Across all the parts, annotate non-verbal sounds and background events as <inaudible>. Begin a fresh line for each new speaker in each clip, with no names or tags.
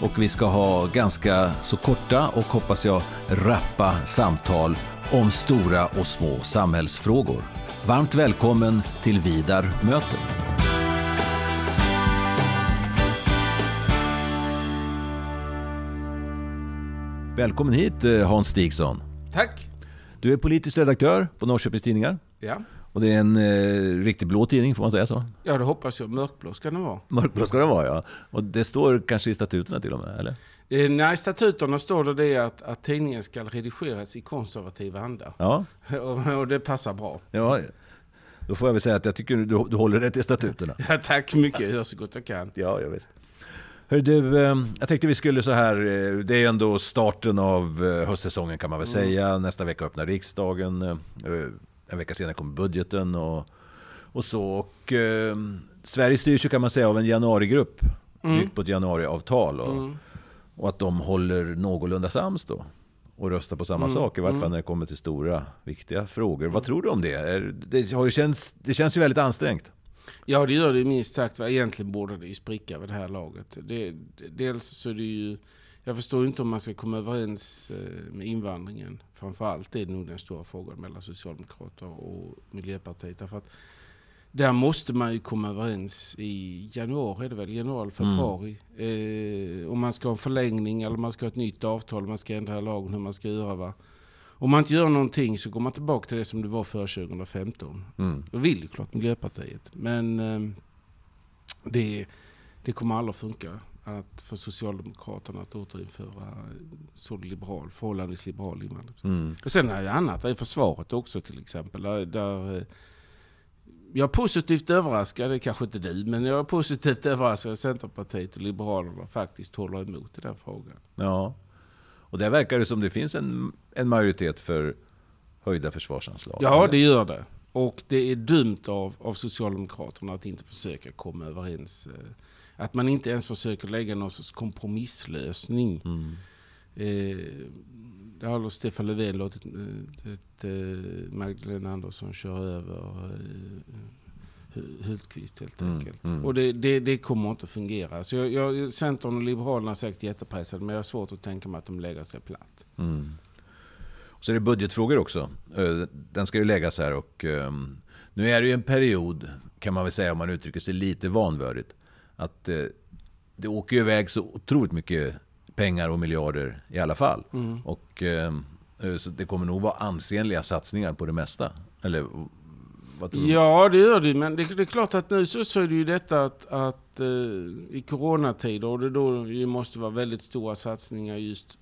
och vi ska ha ganska så korta och hoppas jag rappa samtal om stora och små samhällsfrågor. Varmt välkommen till Vidar möter. Välkommen hit eh, Hans Stigson.
Tack.
Du är politisk redaktör på Norrköpings Tidningar.
Ja.
Och det är en eh, riktigt blå tidning, får man säga så?
ja, det hoppas jag. Mörkblå ska den vara.
Mörkblå ska den vara, ja. Och det står kanske i statuterna till och med, eller?
Eh, nej, i statuterna står det, det att, att tidningen ska redigeras i konservativ anda.
Ja. <laughs>
Och, och det passar bra.
ja. Då får jag väl säga att jag tycker du, du håller rätt i statuterna. <laughs>
Ja, tack mycket, jag gör så gott jag kan.
Ja, jag visst. Hör du, eh, jag tänkte vi skulle så här, eh, det är ändå starten av eh, höstsäsongen kan man väl säga. Nästa vecka öppnar riksdagen, en vecka senare kommer budgeten och, och så. Och, eh, Sverige styrs ju kan man säga av en januarigrupp, byggt på ett januariavtal. Och,
Mm.
och att de håller någorlunda sams då. Och röstar på samma sak, i vart fall när det kommer till stora, viktiga frågor. Vad tror du om det? Det, har ju känts, det känns ju väldigt ansträngt.
Ja, det gör det minst sagt. va. Egentligen borde det ju spricka vid det här laget. Det, dels så är det ju... Jag förstår inte om man ska komma överens eh, med invandringen. Framförallt är det nog den stora frågan mellan Socialdemokrater och Miljöpartiet. Därför att där måste man ju komma överens i januari, är det väl? Januari, februari. Eh, om man ska ha en förlängning eller man ska ha ett nytt avtal, man ska ändra lagen, hur man ska göra. Va? Om man inte gör någonting så går man tillbaka till det som det var före 2015.
Mm.
Det vill ju klart Miljöpartiet. Men eh, det, det kommer aldrig att funka att för Socialdemokraterna att återinföra så liberal, förhållandevis liberal invandring.
Mm.
Och sen är det annat, det är försvaret också till exempel. Där, där, eh, jag är positivt överraskad, det kanske inte du, men jag är positivt överraskad att Centerpartiet och Liberalerna faktiskt håller emot i den frågan.
Ja. Och där verkar det som det finns en, en majoritet för höjda försvarsanslag.
Ja, det gör det. Och det är dumt av, av Socialdemokraterna att inte försöka komma överens. eh, Att man inte ens försöker lägga någon sorts kompromisslösning.
Mm.
Eh, det har Stefan Löfven låtit eh, ett, eh, Magdalena Andersson köra över eh, Hu- Hultqvist helt
Mm,
enkelt.
mm.
Och det, det, det kommer inte att fungera. Så jag, jag, Centern och Liberalerna är säkert jättepressade men jag har svårt att tänka mig att de lägger sig platt.
Mm. Och så är det budgetfrågor också. Den ska ju läggas här och ehm, nu är det ju en period, kan man väl säga om man uttrycker sig lite vanvördigt, att eh, det åker ju iväg så otroligt mycket pengar och miljarder i alla fall.
Mm.
Och ehm, eh, så det kommer nog vara ansenliga satsningar på det mesta. Eller?
Ja, det gör det. Men det, det är klart att nu så, så är det ju detta att, att eh, i coronatider och det då det måste vara väldigt stora satsningar just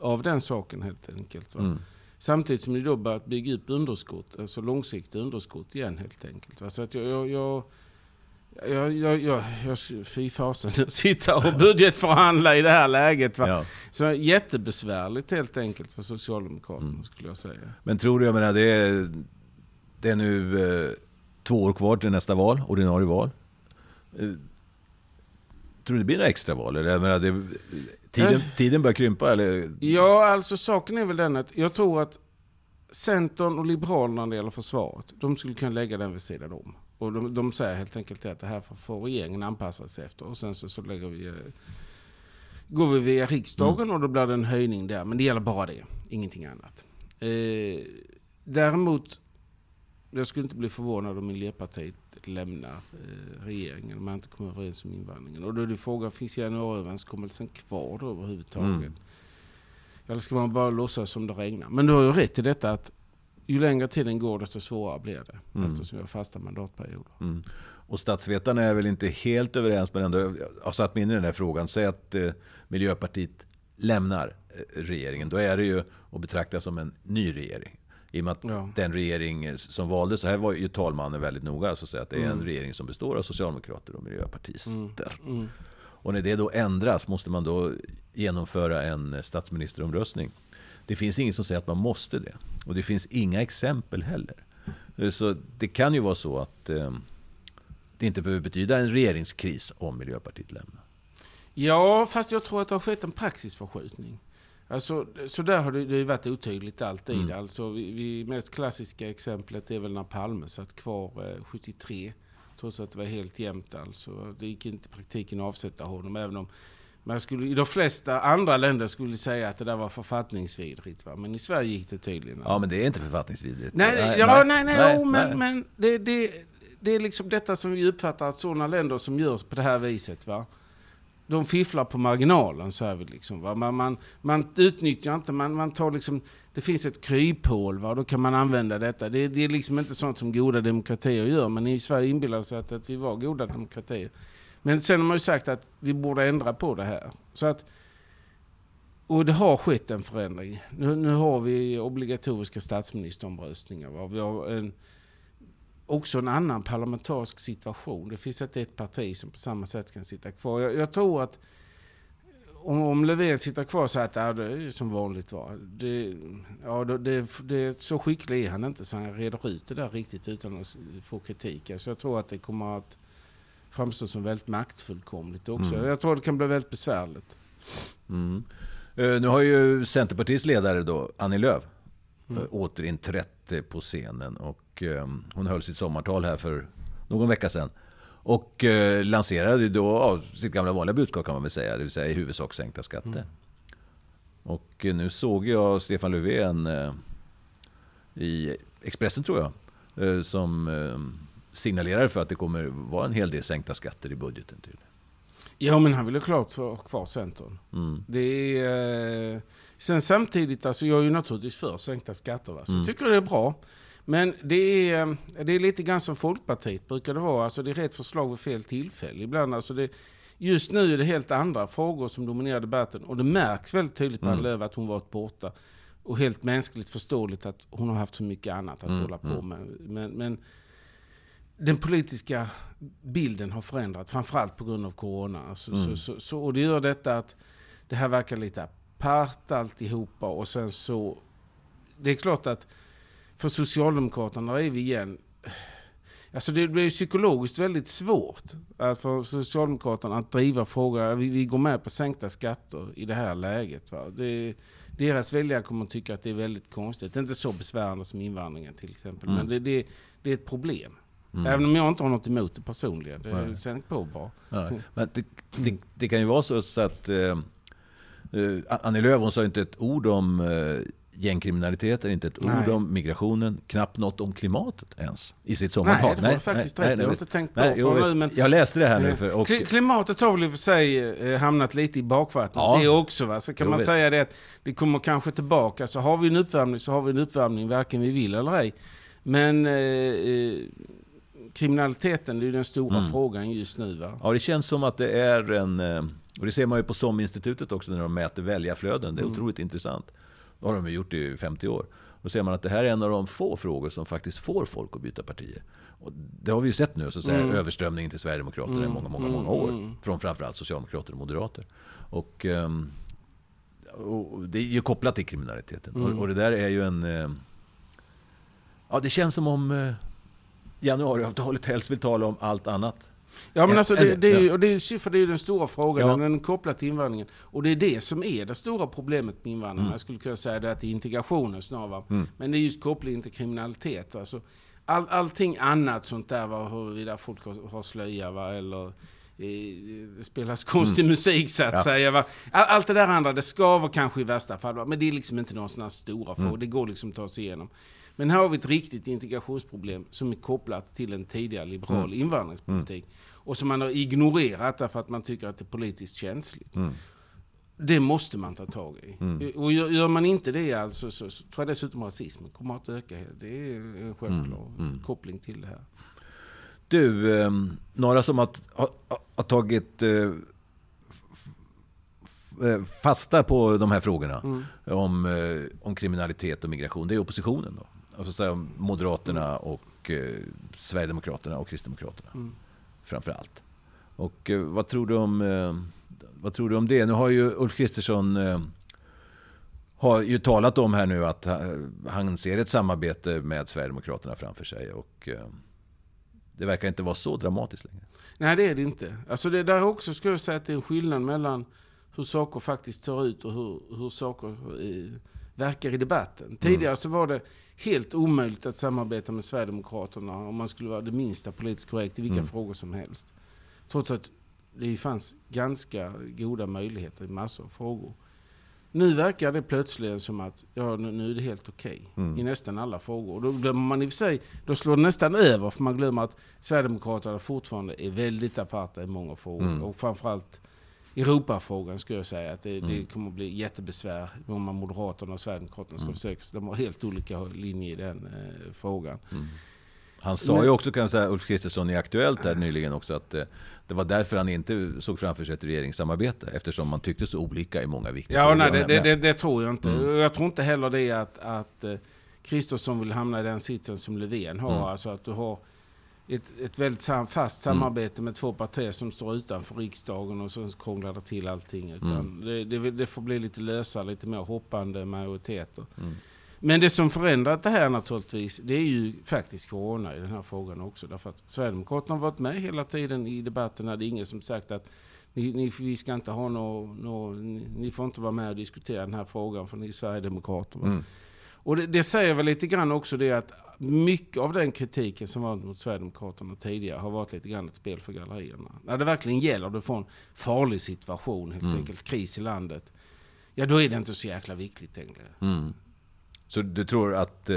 av den saken helt enkelt.
Mm.
Samtidigt som det då börjat bygga upp underskott, alltså långsiktiga underskott igen helt enkelt. Va? Så att jag, jag, jag jag, jag, jag, jag, fy fasen att <laughs> sitta och budgetförhandla i det här läget. Va?
Ja.
Så jättebesvärligt helt enkelt för Socialdemokraterna
Mm.
skulle jag säga.
Men tror du, jag menar, det är, det är nu eh, två år kvar till nästa val, ordinarie val. Eh, tror du det blir några extra val? Eller, jag menar, det, tiden,
Eh.
tiden börjar krympa? Eller?
Ja, alltså saken är väl den att jag tror att Centern och Liberalerna när det gäller försvaret, de skulle kunna lägga den vid sidan om. Och de, de säger helt enkelt att det här får, regeringen anpassa sig efter. Och sen så, så lägger vi, eh, går vi via riksdagen och då blir det en höjning där. Men det gäller bara det, ingenting annat. Eh, däremot, jag skulle inte bli förvånad om Miljöpartiet lämnar eh, regeringen om man inte kommer överens om invandringen. Och då är det frågan, finns januariöverenskommelsen kvar då överhuvudtaget?
Mm.
Eller ska man bara låtsas som det regnar? Men du har ju rätt i detta att ju längre tiden går desto svårare blir det.
Mm.
Eftersom vi har fasta mandatperioder.
Mm. Och statsvetarna är väl inte helt överens, men ändå jag har satt mig in i den här frågan. Säg att eh, Miljöpartiet lämnar eh, regeringen. Då är det ju att betrakta som en ny regering. I och med att
Ja.
den regering som valdes, så här var ju talmannen väldigt noga, så att, säga, att det är en
Mm.
regering som består av socialdemokrater och miljöpartister.
Mm.
Och när det då ändras måste man då genomföra en statsministeromröstning. Det finns inget som säger att man måste det. Och det finns inga exempel heller. Så det kan ju vara så att eh, det inte behöver betyda en regeringskris om Miljöpartiet lämnar.
Ja, fast jag tror att det har skett en praxisförskjutning. Alltså, så där har det, det varit otydligt alltid. Mm. Alltså, vi, vi, mest klassiska exemplet är väl när Palme satt kvar eh, 73. Trots att det var helt jämnt alltså. Det gick inte i praktiken att avsätta honom. Även om man skulle, I de flesta andra länder skulle säga att det där var författningsvidrigt. Va? Men i Sverige gick det tydligen.
Ja, men det är inte författningsvidrigt.
Nej, nej, ja, nej, nej, nej, jo, men, men det, det, det är liksom detta som vi uppfattar att sådana länder som gör på det här viset. Va? de fifflar på marginalen, så är vi liksom. Va? Man, man, man utnyttjar inte, man, man tar liksom, det finns ett kryphål, va? då kan man använda detta. Det, det är liksom inte sånt som goda demokratier gör, men i Sverige inbillar sig att, att vi var goda demokratier. Men sen har man ju sagt att vi borde ändra på det här. Så att, och det har skett en förändring. Nu, nu har vi obligatoriska statsministeromröstningar. Va? Vi har en, också en annan parlamentarisk situation. Det finns inte ett parti som på samma sätt kan sitta kvar. Jag, jag tror att om, om Löfven sitter kvar så att ja, det är som vanligt va. Det, ja, det, det, så skicklig är han inte så han reder ut det där riktigt utan att få kritik. Så jag tror att det kommer att framstå som väldigt maktfullkomligt också. Mm. Jag tror det kan bli väldigt besvärligt.
Mm. Uh, nu har ju Centerpartiets ledare då, Annie Lööf, mm. uh, återinträtt på scenen. Och Eh, hon höll sitt sommartal här för någon vecka sedan. Och eh, lanserade då sitt gamla vanliga budskap kan man väl säga, det vill säga i huvudsak sänkta skatter. Mm. Och eh, nu såg jag Stefan Löfven i Expressen tror jag, som signalerar för att det kommer vara en hel del sänkta skatter i budgeten tydligen.
Ja, men han vill ju klart ha kvar Centern. Mm. Det är, sen samtidigt, alltså jag är ju naturligtvis för sänkta skatter. Va? Så mm. jag tycker det är bra. Men det är, det är lite grann som Folkpartiet brukar det vara. Alltså det är rätt förslag vid fel tillfälle. Ibland alltså det, just nu är det helt andra frågor som dominerar debatten. Och det märks väldigt tydligt på mm. Lööf att hon varit borta. Och helt mänskligt förståeligt att hon har haft så mycket annat att mm. hålla på mm. med. Men, men den politiska bilden har förändrats, framförallt på grund av corona. Alltså, mm. så, så, så, och det gör detta att det här verkar lite apart alltihopa. Och sen så... Det är klart att för Socialdemokraterna är vi igen... Alltså det blir psykologiskt väldigt svårt att för Socialdemokraterna att driva frågan. Vi, vi går med på sänkta skatter i det här läget. Va? Det, deras väljare kommer att tycka att det är väldigt konstigt. Det är inte så besvärande som invandringen till exempel. Mm. Men det, det, det, är ett problem. Mm. Även om jag inte har något emot det personligen. Det är sänkt på bara.
Ja. Men det, det, det, kan ju vara så, så att eh, eh Annie Lööf sa inte ett ord om eh, gängkriminalitet, inte ett nej. ord om migrationen, knappt något om klimatet ens i sitt sommartal.
Nej, det var faktiskt nej, rätt. Nej, jag har inte tänkt på nej,
nu, men Jag läste det här nu. För,
och... Klimatet har väl i och för sig eh, hamnat lite i bakvattnet. Ja. Det också. Va? Så kan jo, man visst. säga det att det kommer kanske tillbaka. Så har vi en uppvärmning så har vi en uppvärmning varken vi vill eller ej. Men eh, eh kriminaliteten är den stora mm. frågan just nu. Va?
Ja, det känns som att det är en... Eh, och det ser man ju på SOM-institutet också när de mäter väljarflöden. Det är mm. otroligt intressant. Det har de gjort i 50 år. Då ser man att det här är en av de få frågor som faktiskt får folk att byta partier. Och det har vi ju sett nu, så att säga, mm. överströmningen till Sverigedemokraterna mm. i många, många, många år. Mm. Från framförallt socialdemokrater och moderater. Och, um, och det är ju kopplat till kriminaliteten. Och, mm. och, det där är ju en... Uh, ja, det känns som om uh, januariavtalet helst vill tala om allt annat
Ja men alltså det, det, är ju, och det är, för det är ju den stora frågan, ja. den är kopplad till invandringen. Och det är det som är det stora problemet med invandringen. Mm. Jag skulle kunna säga det till integrationen snarare. Mm. Men det är just kopplingen till kriminalitet. Alltså, all, allting annat sånt där, va, huruvida folk har, har slöja va, eller det spelas <laughs> konstig mm. musik så att ja. säga. Va? Allt det där andra, det skaver kanske i värsta fall. Va? Men det är liksom inte någon sån här stora fråga. Mm. Det går liksom att ta sig igenom. Men här har vi ett riktigt integrationsproblem som är kopplat till en tidigare liberal mm. invandringspolitik. Mm. Och som man har ignorerat därför att man tycker att det är politiskt känsligt. Mm. Det måste man ta tag i. Mm. Och gör man inte det alltså, så, så tror jag dessutom rasismen kommer att öka. Det är en självklar mm. mm. koppling till det här.
Du, eh, några som har, har, har tagit eh, Eh, fasta på de här frågorna mm. om, eh, om kriminalitet och migration, det är oppositionen. Då. Alltså så Moderaterna mm. och eh, Sverigedemokraterna och Kristdemokraterna. Mm. Framför allt. Och eh, vad tror du om, eh, vad tror du om det? Nu har ju Ulf Kristersson eh, har ju talat om här nu att han ser ett samarbete med Sverigedemokraterna framför sig. Och det verkar inte vara så dramatiskt längre.
Nej, det är det inte. Alltså det där också skulle jag säga att det är en skillnad mellan hur saker faktiskt ser ut och hur, hur saker i, verkar i debatten. Mm. Tidigare så var det helt omöjligt att samarbeta med Sverigedemokraterna om man skulle vara det minsta politiskt korrekt i vilka mm. frågor som helst. Trots att det fanns ganska goda möjligheter i massor av frågor. Nu verkar det plötsligen som att ja, nu är det helt okej okay, mm. i nästan alla frågor. Och då glömmer man i och för sig, då slår det nästan över för man glömmer att Sverigedemokraterna fortfarande är väldigt aparta i många frågor. Mm. Och framförallt Europafrågan skulle jag säga att det, mm. det kommer att bli jättebesvär om Moderaterna och Sverigedemokraterna ska mm. försöka. De har helt olika linjer i den eh, frågan. Mm.
Han sa Men, ju också, kan jag säga, Ulf Kristersson i Aktuellt här nyligen också, att eh, det var därför han inte såg framför sig ett regeringssamarbete. Eftersom man tyckte så olika i många viktiga
ja, frågor. Nej, det, det, det, tror jag inte. Mm. Jag tror inte heller det att, att eh, Kristersson vill hamna i den sitsen som Löfven har. Mm. Alltså att du har ett, ett väldigt sam, fast mm. samarbete mm. med två partier som står utanför riksdagen och så krånglar det till allting. Utan mm. det, det, det, får bli lite lösare, lite mer hoppande majoriteter. Mm. Men det som förändrat det här naturligtvis, det är ju faktiskt corona i den här frågan också. Därför att Sverigedemokraterna har varit med hela tiden i debatterna. Det är ingen som sagt att ni, ni, vi ska inte ha något, no, ni, ni, får inte vara med och diskutera den här frågan för ni är Sverigedemokrater. Mm. Och det, det, säger väl lite grann också det att mycket av den kritiken som var mot Sverigedemokraterna tidigare har varit lite grann ett spel för gallerierna. När det verkligen gäller att få en farlig situation, helt mm. enkelt kris i landet. Ja, då är det inte så jäkla viktigt längre. Mm.
Så du tror att eh,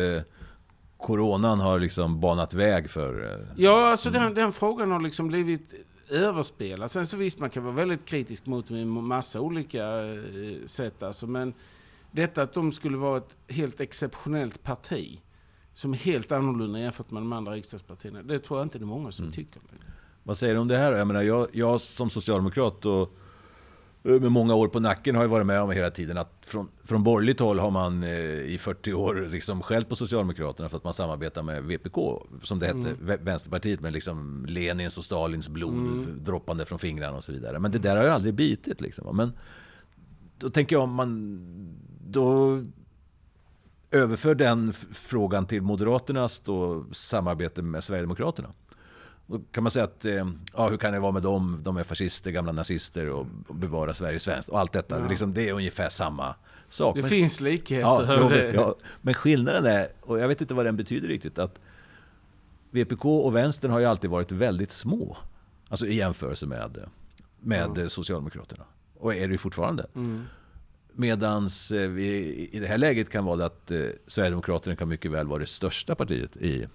coronan har liksom banat väg för... Eh,
ja, alltså mm. den, den, frågan har liksom blivit överspelad. Sen så visst, man kan vara väldigt kritisk mot dem i massa olika eh, sätt. Alltså, men detta att de skulle vara ett helt exceptionellt parti som är helt annorlunda jämfört med de andra riksdagspartierna. Det tror jag inte det är många som mm. tycker.
Vad säger du om det här? Jag, menar, jag, jag som socialdemokrat och Eh, med många år på nacken har jag varit med om hela tiden att från, från borgerligt håll har man eh, i 40 år liksom skällt på Socialdemokraterna för att man samarbetar med VPK, som det hette, mm. Vänsterpartiet, med liksom Lenins och Stalins blod mm. droppande från fingrarna och så vidare. Men det där har ju aldrig bitit. Liksom. Men då tänker jag om man då överför den frågan till Moderaternas då, samarbete med Sverigedemokraterna. Då kan man säga att, eh, ja, hur kan det vara med dem? De är fascister, gamla nazister och, bevara Sverige svenskt och allt detta. Ja. Liksom, det är ungefär samma sak.
Det
men,
finns likheter. Ja,
det... ja, men skillnaden är, och jag vet inte vad den betyder riktigt, att VPK och vänstern har ju alltid varit väldigt små. Alltså i jämförelse med, med. Socialdemokraterna. Och är det ju fortfarande. Mm. Medan eh, vi i det här läget kan vara det att eh, Sverigedemokraterna kan mycket väl vara det största partiet i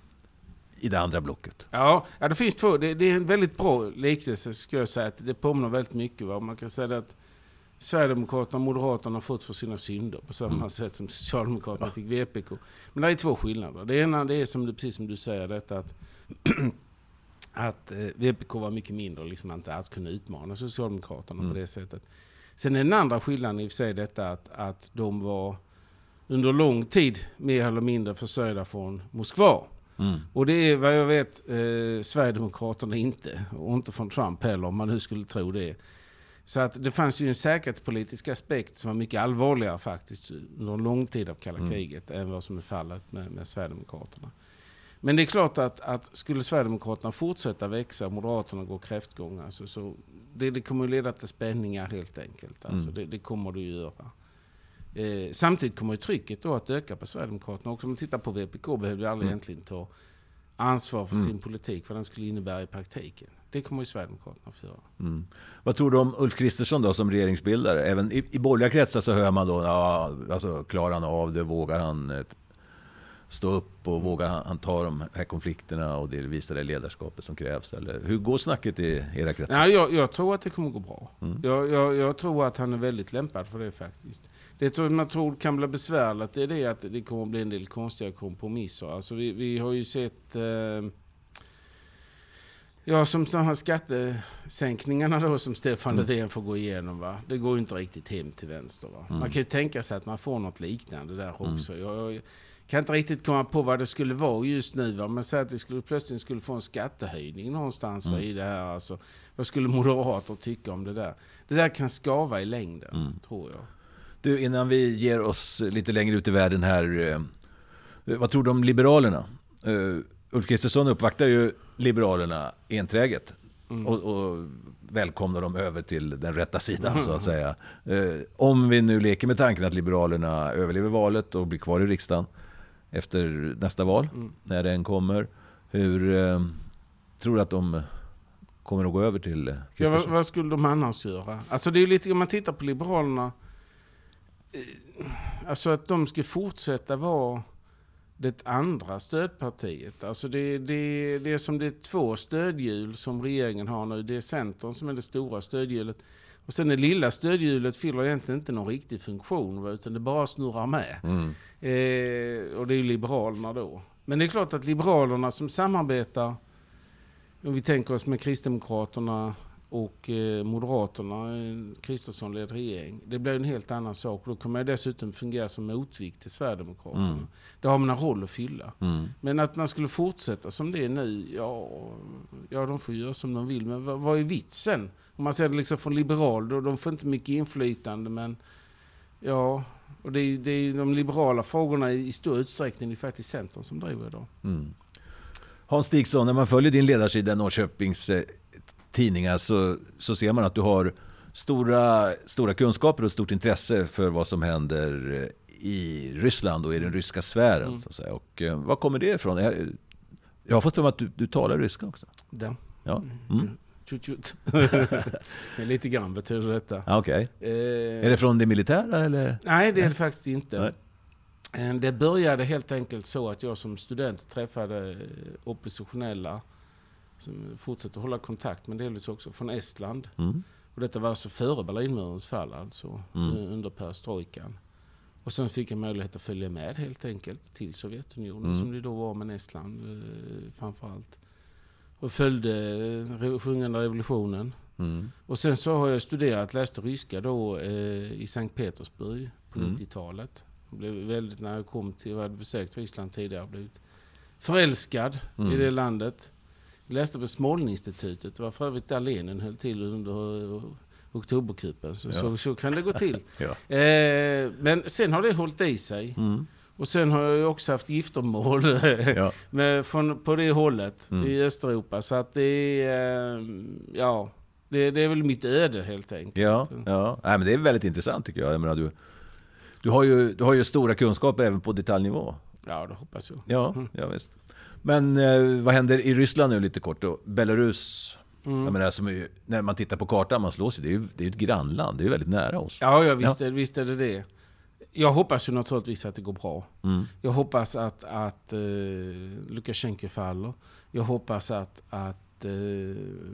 i det andra blocket.
Ja, ja det finns två. Det, det är en väldigt bra liknelse skulle jag säga. Att det påminner väldigt mycket. Va? Man kan säga att Sverigedemokraterna och Moderaterna har fått för sina synder på samma mm. sätt som Socialdemokraterna ja. fick VPK. Men det är två skillnader. Det ena det är som du, precis som du säger detta att, <clears throat> att eh, VPK var mycket mindre och liksom inte alls kunde utmana Socialdemokraterna mm. på det sättet. Sen är den andra skillnaden i och för sig detta att, att de var under lång tid mer eller mindre försörjda från Moskva. Mm. Och det är vad jag vet eh, Sverigedemokraterna inte. Och inte från Trump heller om man nu skulle tro det. Så att det fanns ju en säkerhetspolitisk aspekt som var mycket allvarligare faktiskt under en lång tid av kalla mm. kriget än vad som är fallet med, med Sverigedemokraterna. Men det är klart att, att skulle Sverigedemokraterna fortsätta växa och Moderaterna gå kräftgång, alltså, så det, det kommer att leda till spänningar helt enkelt. Alltså, mm. det, det kommer det ju göra. Eh, samtidigt kommer trycket då att öka på Sverigedemokraterna. Också om man tittar på VPK behöver ju aldrig mm. egentligen ta ansvar för mm. sin politik, vad den skulle innebära i praktiken. Det kommer ju Sverigedemokraterna att göra. Mm.
Vad tror du om Ulf Kristersson då som regeringsbildare? Även i, i borgerliga kretsar så hör man då, ja, alltså, klarar han av det? Vågar han stå upp och våga han ta de här konflikterna och det visa det ledarskapet som krävs? Eller hur går snacket i era kretsar?
Nej, jag, jag tror att det kommer gå bra. Mm. Jag, jag, jag, tror att han är väldigt lämpad för det faktiskt. Det som jag tror kan bli besvärligt är det att det kommer bli en del konstiga kompromisser. Alltså vi, vi har ju sett eh, Ja, som de här skattesänkningarna då som Stefan
Mm.
Löfven får gå igenom. Va? Det går ju inte riktigt hem till vänster. Va?
Mm.
Man kan ju tänka sig att man får något liknande där också. Jag, jag kan inte riktigt komma på vad det skulle vara just nu. Va? Men säg att vi skulle, plötsligt skulle få en skattehöjning någonstans
Mm.
i det här. Alltså, vad skulle moderater tycka om det där? Det där kan skava i längden,
Mm.
tror jag.
Du, innan vi ger oss lite längre ut i världen här. eh, Vad tror du om Liberalerna? Uh, Ulf Kristersson uppvaktar ju Liberalerna enträget.
Mm.
Och, och välkomnar dem över till den rätta sidan så att säga. Eh, om vi nu leker med tanken att Liberalerna överlever valet och blir kvar i riksdagen efter nästa val,
Mm.
när den kommer. Hur eh, tror du att de kommer att gå över till eh,
Ja, vad, vad skulle de annars göra? Alltså det är lite, om man tittar på Liberalerna, eh, alltså att de ska fortsätta vara det andra stödpartiet. Alltså det, det, det är som det är två stödhjul som regeringen har nu. Det är Centern som är det stora stödhjulet. Och sen det lilla stödhjulet fyller egentligen inte någon riktig funktion, utan det bara snurrar med.
Mm.
Eh, och det är ju Liberalerna då. Men det är klart att Liberalerna som samarbetar, om vi tänker oss med Kristdemokraterna och eh, Moderaterna, en Kristersson-ledd regering. Det blir en helt annan sak. Då kommer jag dessutom fungera som motvikt till Sverigedemokraterna.
Mm.
Då har man en roll att fylla.
Mm.
Men att man skulle fortsätta som det är nu, ja, ja de får göra som de vill. Men vad, vad är vitsen? Om man ser det liksom från liberal, då, de får inte mycket inflytande men ja, och det är, det är de liberala frågorna i, stor utsträckning, det är faktiskt Centern som driver idag.
Mm. Hans Stigson, när man följer din ledarsida i Norrköpings eh, tidningar så, så ser man att du har stora, stora kunskaper och stort intresse för vad som händer eh, i Ryssland och i den ryska sfären.
Mm.
Så att säga. Och, eh, var kommer det ifrån? Jag, jag har fått för mig att du, du talar ryska också.
Där.
Ja, mm.
Tjut, tjut. <laughs> Lite grann betyder detta.
ja okej.
Eh,
Är det från det militära eller?
Nej, det är det faktiskt inte.
Nej.
Eh, Det började helt enkelt så att jag som student träffade eh, oppositionella som fortsätter hålla kontakt, men delvis också från Estland.
Mm.
Och detta var alltså före Berlinmurens fall, alltså
Mm.
eh, under perestrojkan. Och sen fick jag möjlighet att följa med helt enkelt till Sovjetunionen,
Mm.
som det då var med Estland eh, framförallt. Och följde eh, sjungande revolutionen.
Mm.
Och sen så har jag studerat, läste ryska då eh, i Sankt Petersburg på
Mm.
90-talet. Jag blev väldigt, när jag kom till, jag hade besökt Ryssland tidigare, blivit förälskad
Mm.
i det landet. Jag läste på Smolninstitutet, det var för övrigt där Lenin höll till under eh, oktoberkuppen. Så,
Ja.
så, så kan det gå till. <laughs>
Ja.
eh, men sen har det hållit i sig.
Mm.
Och sen har jag också haft giftermål <laughs>
Ja.
med, från, på det hållet
Mm.
i Östeuropa. Så att det är, eh, ja, det, det är väl mitt öde helt enkelt.
Ja, ja. Nej, men det är väldigt intressant tycker jag. jag menar, du, du, har ju, du har ju stora kunskaper även på detaljnivå.
Ja, det hoppas jag.
Ja, ja visst. Men eh, vad händer i Ryssland nu lite kort då? Belarus,
Mm.
jag menar, som ju- när man tittar på kartan, man slås ju, det är ju det är ett grannland, det är ju väldigt nära oss.
Ja, ja visst, Är, visst är det det. Jag hoppas ju naturligtvis att det går bra.
Mm.
Jag hoppas att, att eh, Lukasjenko faller. Jag hoppas att, att eh,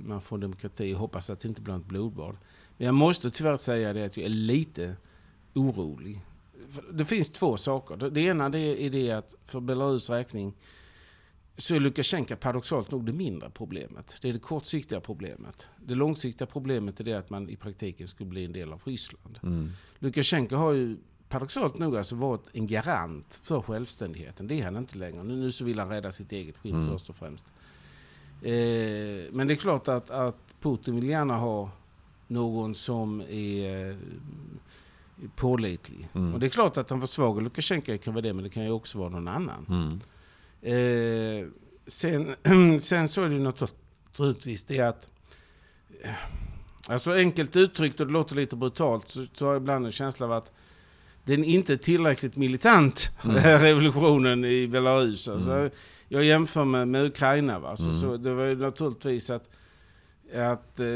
man får demokrati. Jag hoppas att det inte blir ett blodbad. Men jag måste tyvärr säga det att jag är lite orolig. Det finns två saker. Det- ena det är det att för Belarus räkning så är Lukasjenko paradoxalt nog det mindre problemet. Det är det kortsiktiga problemet. Det långsiktiga problemet är det att man i praktiken skulle bli en del av Ryssland.
Mm.
Lukasjenko har ju paradoxalt nog alltså varit en garant för självständigheten. Det är han inte längre. Nu, nu så vill han rädda sitt eget skinn
Mm.
först och främst. Eh, men det är klart att, att Putin vill gärna ha någon som är eh, pålitlig.
Mm.
Och det är klart att han försvagar Lukasjenko kan vara det, men det kan ju också vara någon annan.
Mm.
Eh, sen, <clears throat> sen så är det ju naturligtvis det att... eh, Alltså enkelt uttryckt, och det låter lite brutalt, så, så har jag ibland en känsla av att den inte är tillräckligt militant,
Mm. <laughs>
revolutionen i Belarus. Alltså,
Mm.
Jag jämför med, med Ukraina. Va? Så,
Mm.
så det var ju naturligtvis att, att eh,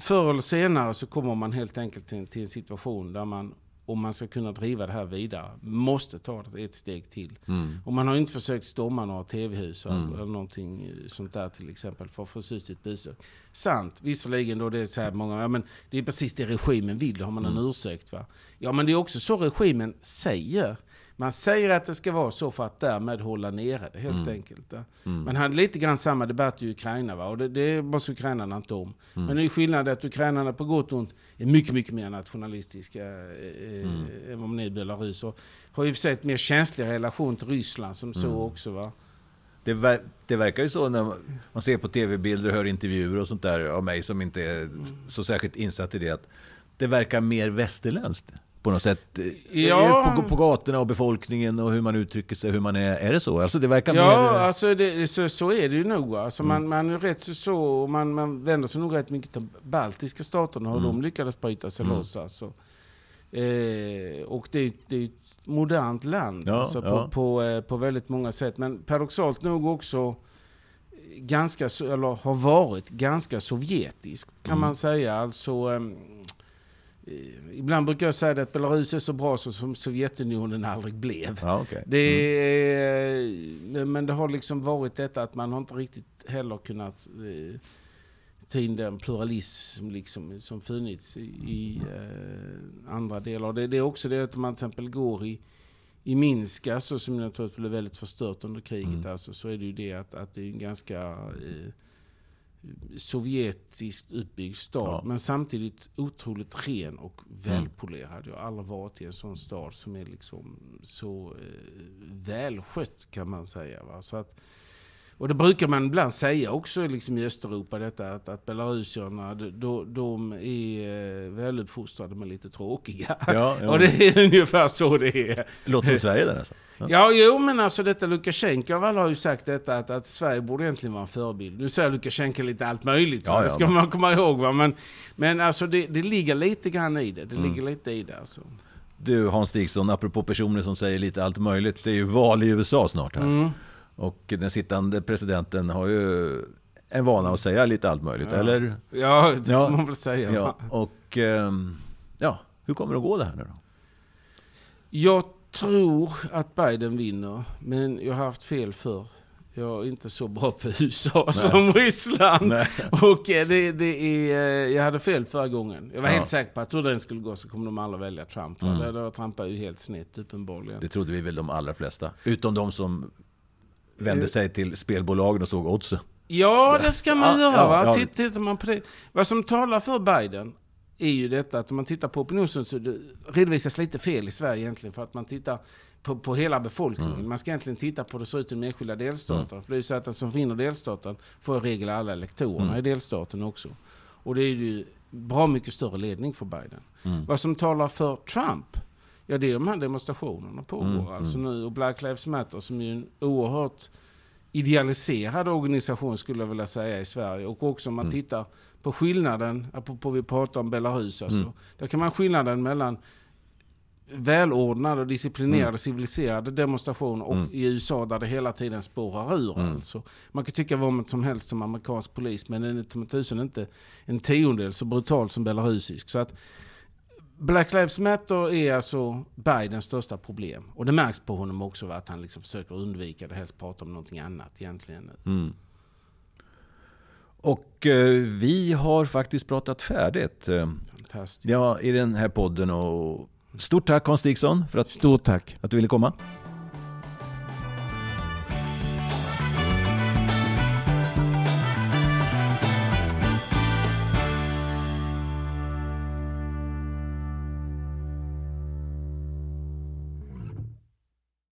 förr eller senare så kommer man helt enkelt till, en- till en situation där man, om man ska kunna driva det här vidare, måste ta det ett steg till.
Mm.
Och man har inte försökt storma några tv-hus
Mm.
eller någonting sånt där till exempel för att få sitt besök. Sant, visserligen då det är så här många, ja men det är precis det regimen vill, då har man en
Mm.
ursäkt va. Ja men det är också så regimen säger. Man säger att det ska vara så för att därmed hålla nere det helt mm. enkelt. Mm. Man hade lite grann samma debatt i Ukraina va? och det, det måste ukrainarna inte om. Mm. Men det är skillnaden att ukrainarna på gott och ont är mycket, mycket mer nationalistiska eh, mm. än vad man är i Belarus. Och har ju för sig ett mer känslig relation till Ryssland som så mm. också. Va?
Det, ver det, verkar ju så när man ser på tv-bilder och hör intervjuer och sånt där av mig som inte är så särskilt insatt i det. Att det verkar mer västerländskt på något sätt? Ja. På, på gatorna och befolkningen och hur man uttrycker sig, hur man är. Är det så? Alltså det verkar
ja, mer... alltså det, så, så är det ju nog. Alltså mm. man, man är rätt så, man, man vänder sig nog rätt mycket till baltiska staterna och mm. de lyckades bryta sig mm. loss. Alltså. Eh, och det, det är ett modernt land ja, alltså, på, ja. på, eh, på väldigt många sätt. Men paradoxalt nog också ganska, eller har varit ganska sovjetiskt kan mm. man säga. Alltså, Eh, ibland brukar jag säga att Belarus är så bra som Sovjetunionen aldrig blev.
Ja, okay.
det är, mm. Men det har liksom varit detta att man har inte riktigt heller kunnat eh, ta in den pluralism liksom, som funnits i, i eh, andra delar. Det, det, är också det att man till exempel går i, i Minsk, alltså, som naturligtvis blev väldigt förstört under kriget, mm. alltså, så är det ju det att, att det är en ganska eh, sovjetiskt uppbyggd stad. Ja. Men samtidigt otroligt ren och välpolerad. Jag har aldrig varit i en sån stad som är liksom så eh, välskött kan man säga. Va? Så att, och det brukar man ibland säga också liksom i Östeuropa, detta att, att belarusierna de, de är eh, väluppfostrade men lite tråkiga. Ja, ja. <laughs> och det är ungefär så det är.
Låter som Sverige där alltså.
Ja. ja, jo men alltså detta Lukasjenko har ju sagt detta att, att Sverige borde egentligen vara en förebild. Nu säger Lukasjenko lite allt möjligt, ja, ja, det ska man komma ihåg. Va? Men, men alltså det, det ligger lite grann i det. Det mm. ligger lite i det alltså.
Du Hans Stigson, apropå personer som säger lite allt möjligt. Det är ju val i USA snart här. Mm. Och den sittande presidenten har ju en vana att säga lite allt möjligt,
ja.
eller?
Ja, det får ja. man väl säga.
Ja. Och ehm, ja, hur kommer det att gå det här nu då?
Jag tror att Biden vinner, men jag har haft fel för. Jag är inte så bra på USA Nej. som Ryssland. Nej. Och eh, det, det är, eh, jag hade fel förra gången. Jag var ja. helt säker på att hur den skulle gå så kommer de alla välja Trump. Mm. Det, det ju helt snett uppenbarligen.
Det trodde vi väl de allra flesta. Utom de som vände sig till spelbolagen och såg oddsen.
Ja, det ska man ja, göra. Va? Ja, ja. Tittar man på det. Vad som talar för Biden är ju detta att om man tittar på så det redovisas lite fel i Sverige egentligen. För att man tittar på, på hela befolkningen. Mm. Man ska egentligen titta på hur det ser ut i de enskilda delstaterna. Mm. För det är ju så att den som vinner delstaten får i regel alla elektorerna mm. i delstaten också. Och det är ju bra mycket större ledning för Biden. Mm. Vad som talar för Trump Ja, det är de här demonstrationerna pågår mm, alltså mm. nu. Och Black Lives Matter som är en oerhört idealiserad organisation skulle jag vilja säga i Sverige. Och också om man mm. tittar på skillnaden, apropå vi pratar om Belarus alltså. Mm. Där kan man skillnaden mellan välordnade och disciplinerade, mm. civiliserade demonstrationer och mm. i USA där det hela tiden spårar ur. Mm. Alltså. Man kan tycka vad som helst som amerikansk polis men den är tusen inte en tiondel så brutal som belarusisk. Så att Black Lives Matter är alltså Bidens största problem. Och det märks på honom också att han liksom försöker undvika det, helst prata om någonting annat egentligen. Mm.
Och eh, vi har faktiskt pratat färdigt.
Fantastiskt.
Ja, i den här podden. Och stort tack Hans Stigson för att,
Stort tack.
att du ville komma.